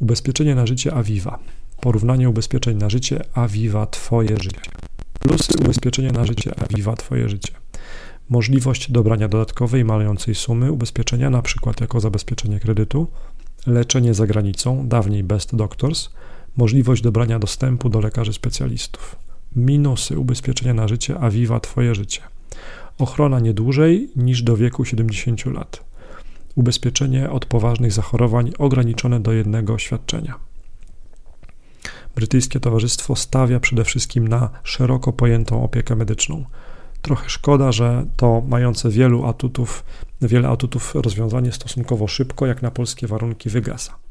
Ubezpieczenie na życie Aviva. Porównanie ubezpieczeń na życie Aviva Twoje życie. Plusy ubezpieczenia na życie Aviva Twoje życie. Możliwość dobrania dodatkowej malejącej sumy ubezpieczenia, np. jako zabezpieczenie kredytu, leczenie za granicą, dawniej Best Doctors, możliwość dobrania dostępu do lekarzy specjalistów. Minusy ubezpieczenia na życie Aviva Twoje życie. Ochrona nie dłużej niż do wieku 70 lat. Ubezpieczenie od poważnych zachorowań ograniczone do jednego świadczenia. Brytyjskie Towarzystwo stawia przede wszystkim na szeroko pojętą opiekę medyczną. Trochę szkoda, że to mające wielu atutów, wiele atutów rozwiązanie stosunkowo szybko, jak na polskie warunki, wygasa.